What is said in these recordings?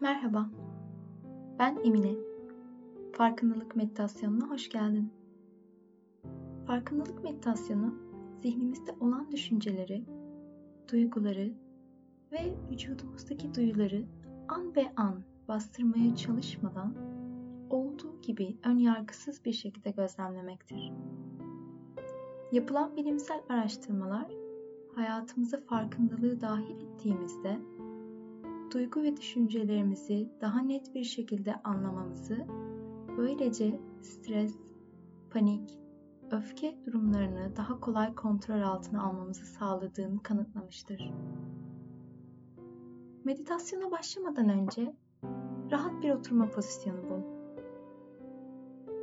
Merhaba, ben Emine. Farkındalık meditasyonuna hoş geldin. Farkındalık meditasyonu, zihnimizde olan düşünceleri, duyguları ve vücudumuzdaki duyuları an be an bastırmaya çalışmadan olduğu gibi ön yargısız bir şekilde gözlemlemektir. Yapılan bilimsel araştırmalar hayatımıza farkındalığı dahil ettiğimizde duygu ve düşüncelerimizi daha net bir şekilde anlamamızı, böylece stres, panik, öfke durumlarını daha kolay kontrol altına almamızı sağladığını kanıtlamıştır. Meditasyona başlamadan önce rahat bir oturma pozisyonu bul.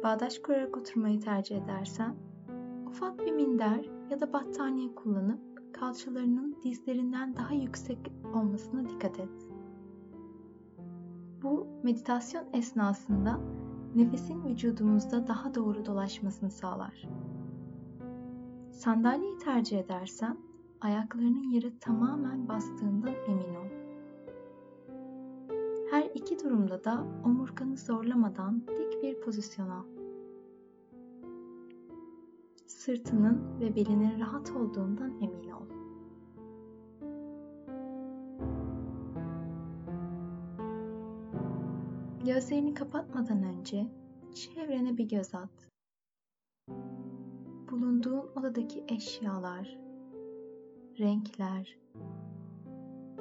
Bağdaş kurarak oturmayı tercih edersen, ufak bir minder ya da battaniye kullanıp kalçalarının dizlerinden daha yüksek olmasına dikkat et. Bu meditasyon esnasında nefesin vücudumuzda daha doğru dolaşmasını sağlar. Sandalyeyi tercih edersen ayaklarının yere tamamen bastığından emin ol. Her iki durumda da omurganı zorlamadan dik bir pozisyon al. Sırtının ve belinin rahat olduğundan emin ol. Gözlerini kapatmadan önce çevrene bir göz at. Bulunduğun odadaki eşyalar, renkler,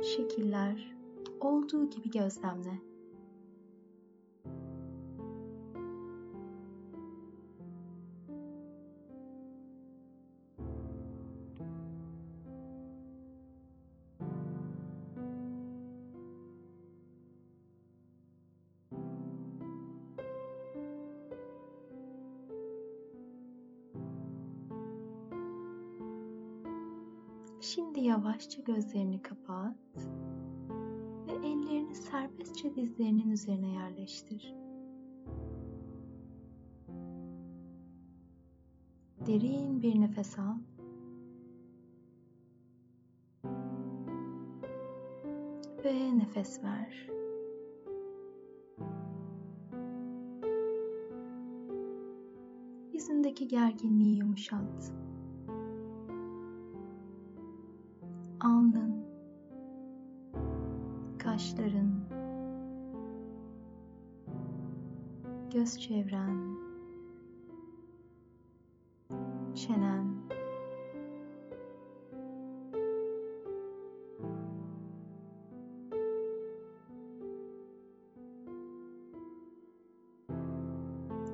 şekiller olduğu gibi gözlemle. Şimdi yavaşça gözlerini kapat ve ellerini serbestçe dizlerinin üzerine yerleştir. Derin bir nefes al. Ve nefes ver. Yüzündeki gerginliği yumuşat. Alnın, kaşların, göz çevren, çenen,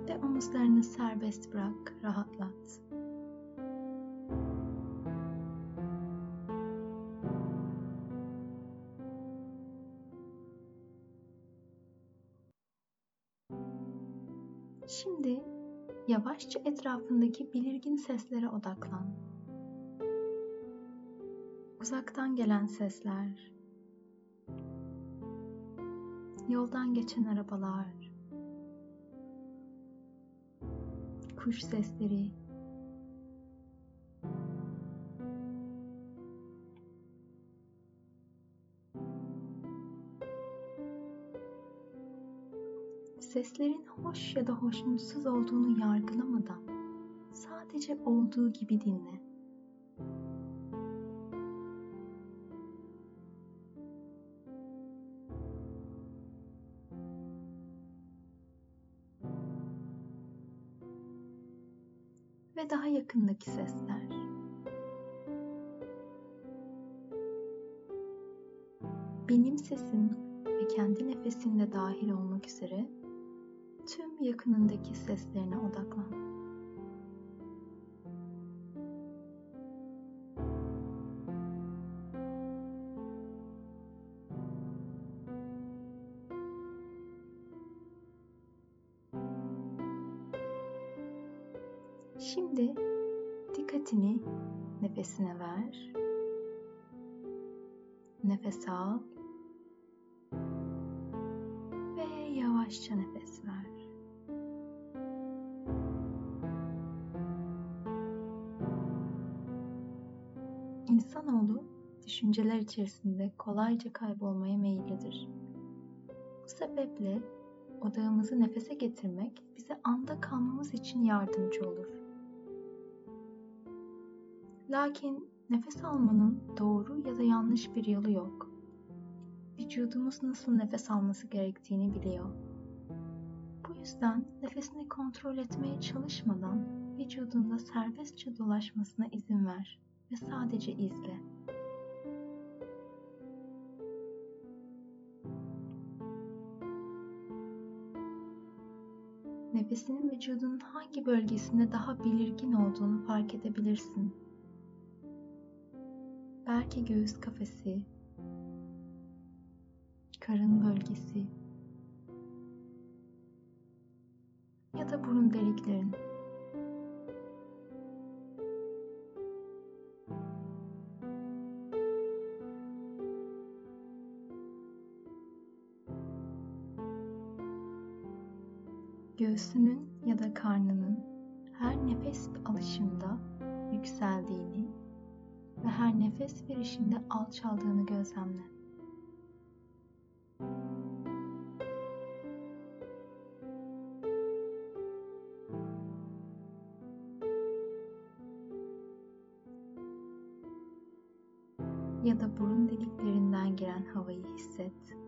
ve omuzlarını serbest bırak, rahatlat. Yavaşça etrafındaki belirgin seslere odaklan. Uzaktan gelen sesler, yoldan geçen arabalar, kuş sesleri, seslerin hoş ya da hoşnutsuz olduğunu yargılamadan sadece olduğu gibi dinle. Ve daha yakındaki sesler. Benim sesim ve kendi nefesimde dahil olmak üzere tüm yakınındaki seslerine odaklan. Şimdi dikkatini nefesine ver. Nefes al ve yavaşça nefes İnsanoğlu düşünceler içerisinde kolayca kaybolmaya meyillidir. sebeple odağımızı nefese getirmek bize anda kalmamız için yardımcı olur. Lakin nefes almanın doğru ya da yanlış bir yolu yok. Vücudumuz nasıl nefes alması gerektiğini biliyor. Bu yüzden nefesini kontrol etmeye çalışmadan vücudunda serbestçe dolaşmasına izin ver ve sadece izle. Nefesinin vücudunun hangi bölgesinde daha belirgin olduğunu fark edebilirsin. Belki göğüs kafesi, karın bölgesi ya da burun deliklerin. Göğsünün ya da karnının her nefes alışında yükseldiğini ve her nefes verişinde alçaldığını gözlemle. Ya da burun deliklerinden giren havayı hisset.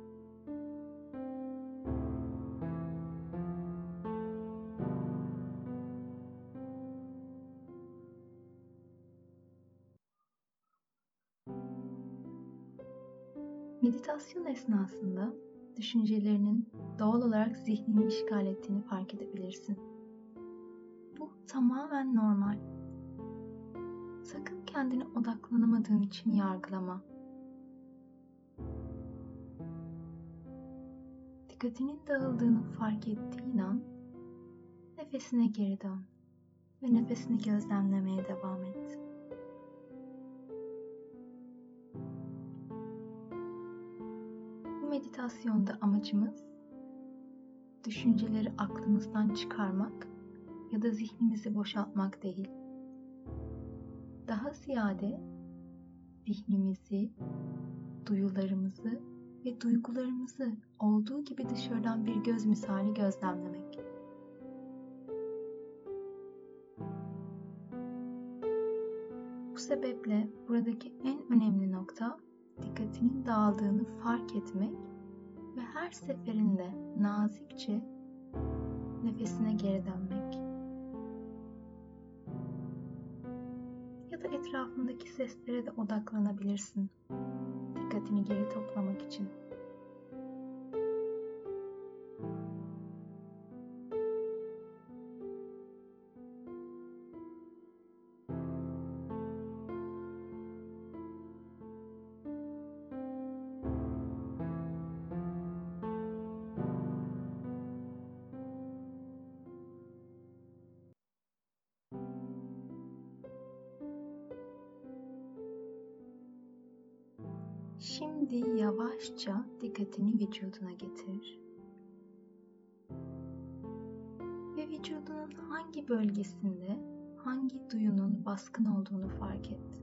Meditasyon esnasında düşüncelerinin doğal olarak zihnini işgal ettiğini fark edebilirsin. Bu tamamen normal. Sakın kendini odaklanamadığın için yargılama. Dikkatinin dağıldığını fark ettiğin an nefesine geri dön ve nefesini gözlemlemeye devam et. Meditasyonda amacımız düşünceleri aklımızdan çıkarmak ya da zihnimizi boşaltmak değil. Daha ziyade zihnimizi, duyularımızı ve duygularımızı olduğu gibi dışarıdan bir göz misali gözlemlemek. Bu sebeple buradaki en önemli nokta dikkatinin dağıldığını fark etmek ve her seferinde nazikçe nefesine geri dönmek. Ya da etrafındaki seslere de odaklanabilirsin. Dikkatini geri toplamak için. Şimdi yavaşça dikkatini vücuduna getir. Ve vücudunun hangi bölgesinde hangi duyunun baskın olduğunu fark et.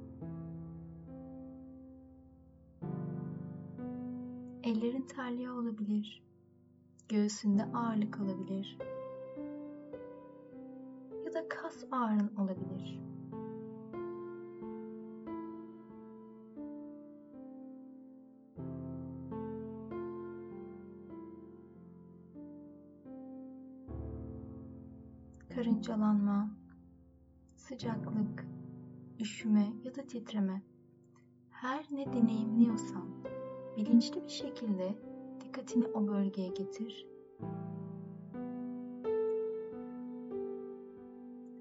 Ellerin terliyor olabilir. Göğsünde ağırlık olabilir. Ya da kas ağrın olabilir. Karıncalanma, sıcaklık, üşüme ya da titreme. Her ne deneyimliyorsan bilinçli bir şekilde dikkatini o bölgeye getir.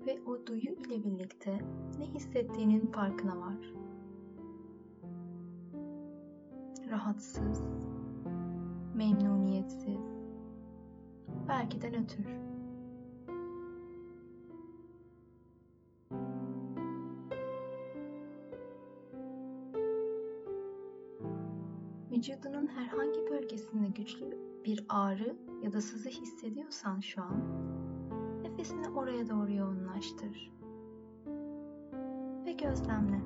Ve o duyu ile birlikte ne hissettiğinin farkına var. Rahatsız, memnuniyetsiz, belki de nötr. Vücudunun herhangi bölgesinde güçlü bir ağrı ya da sızı hissediyorsan şu an nefesini oraya doğru yoğunlaştır. Ve gözlemle.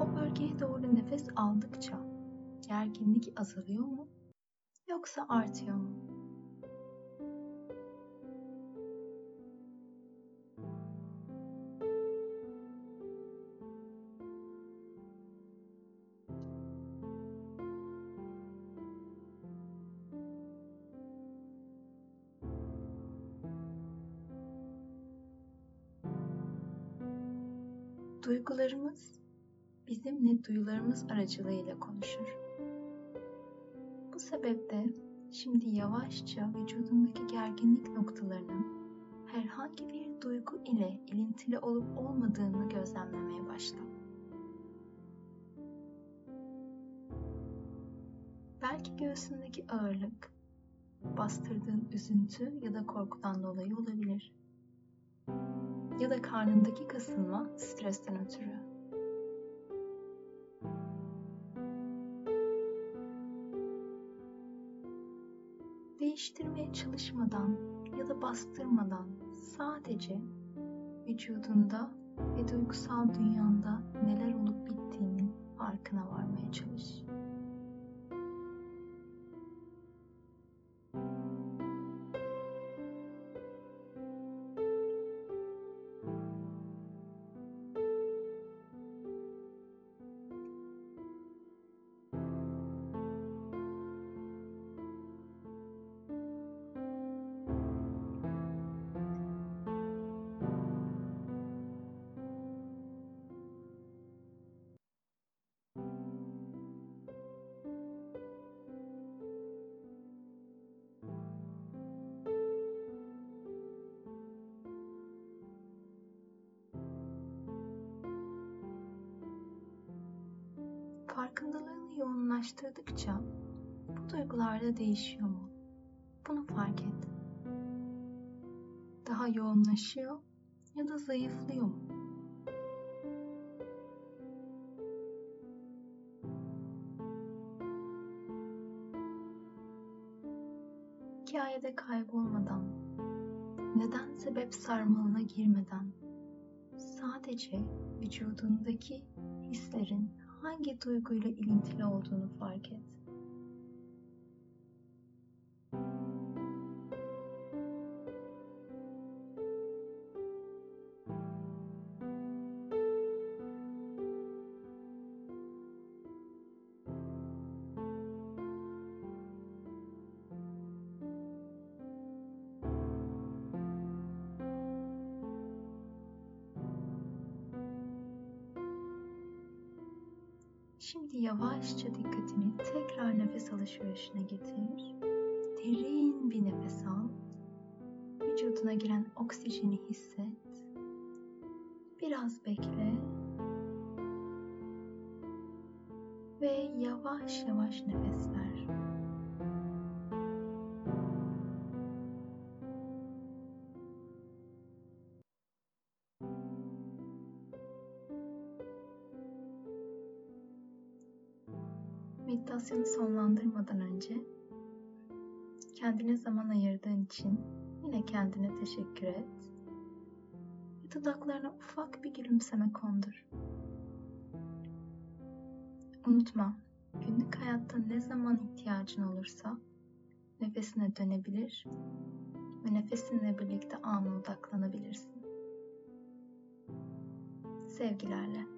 O bölgeye doğru nefes aldıkça gerginlik azalıyor mu yoksa artıyor mu? Duygularımız bizimle duyularımız aracılığıyla konuşur. Bu sebeple şimdi yavaşça vücudundaki gerginlik noktalarının herhangi bir duygu ile ilintili olup olmadığını gözlemlemeye başla. Belki göğsündeki ağırlık, bastırdığın üzüntü ya da korkudan dolayı olabilir ya da karnındaki kasılma stresten ötürü. Değiştirmeye çalışmadan ya da bastırmadan sadece vücudunda ve duygusal dünyanda Farkındalığını yoğunlaştırdıkça bu duygular da değişiyor mu? Bunu fark et. Daha yoğunlaşıyor ya da zayıflıyor mu? Hikayede kaybolmadan, neden sebep sarmalına girmeden, sadece vücudundaki hislerin hangi duyguyla ilintili olduğunu fark et. Şimdi yavaşça dikkatini tekrar nefes alışverişine getir. Derin bir nefes al. Vücuduna giren oksijeni hisset. Biraz bekle. Ve yavaş yavaş nefes ver. Meditasyonu sonlandırmadan önce kendine zaman ayırdığın için yine kendine teşekkür et. Ve dudaklarına ufak bir gülümseme kondur. Unutma, günlük hayatta ne zaman ihtiyacın olursa nefesine dönebilir ve nefesinle birlikte ana odaklanabilirsin. Sevgilerle.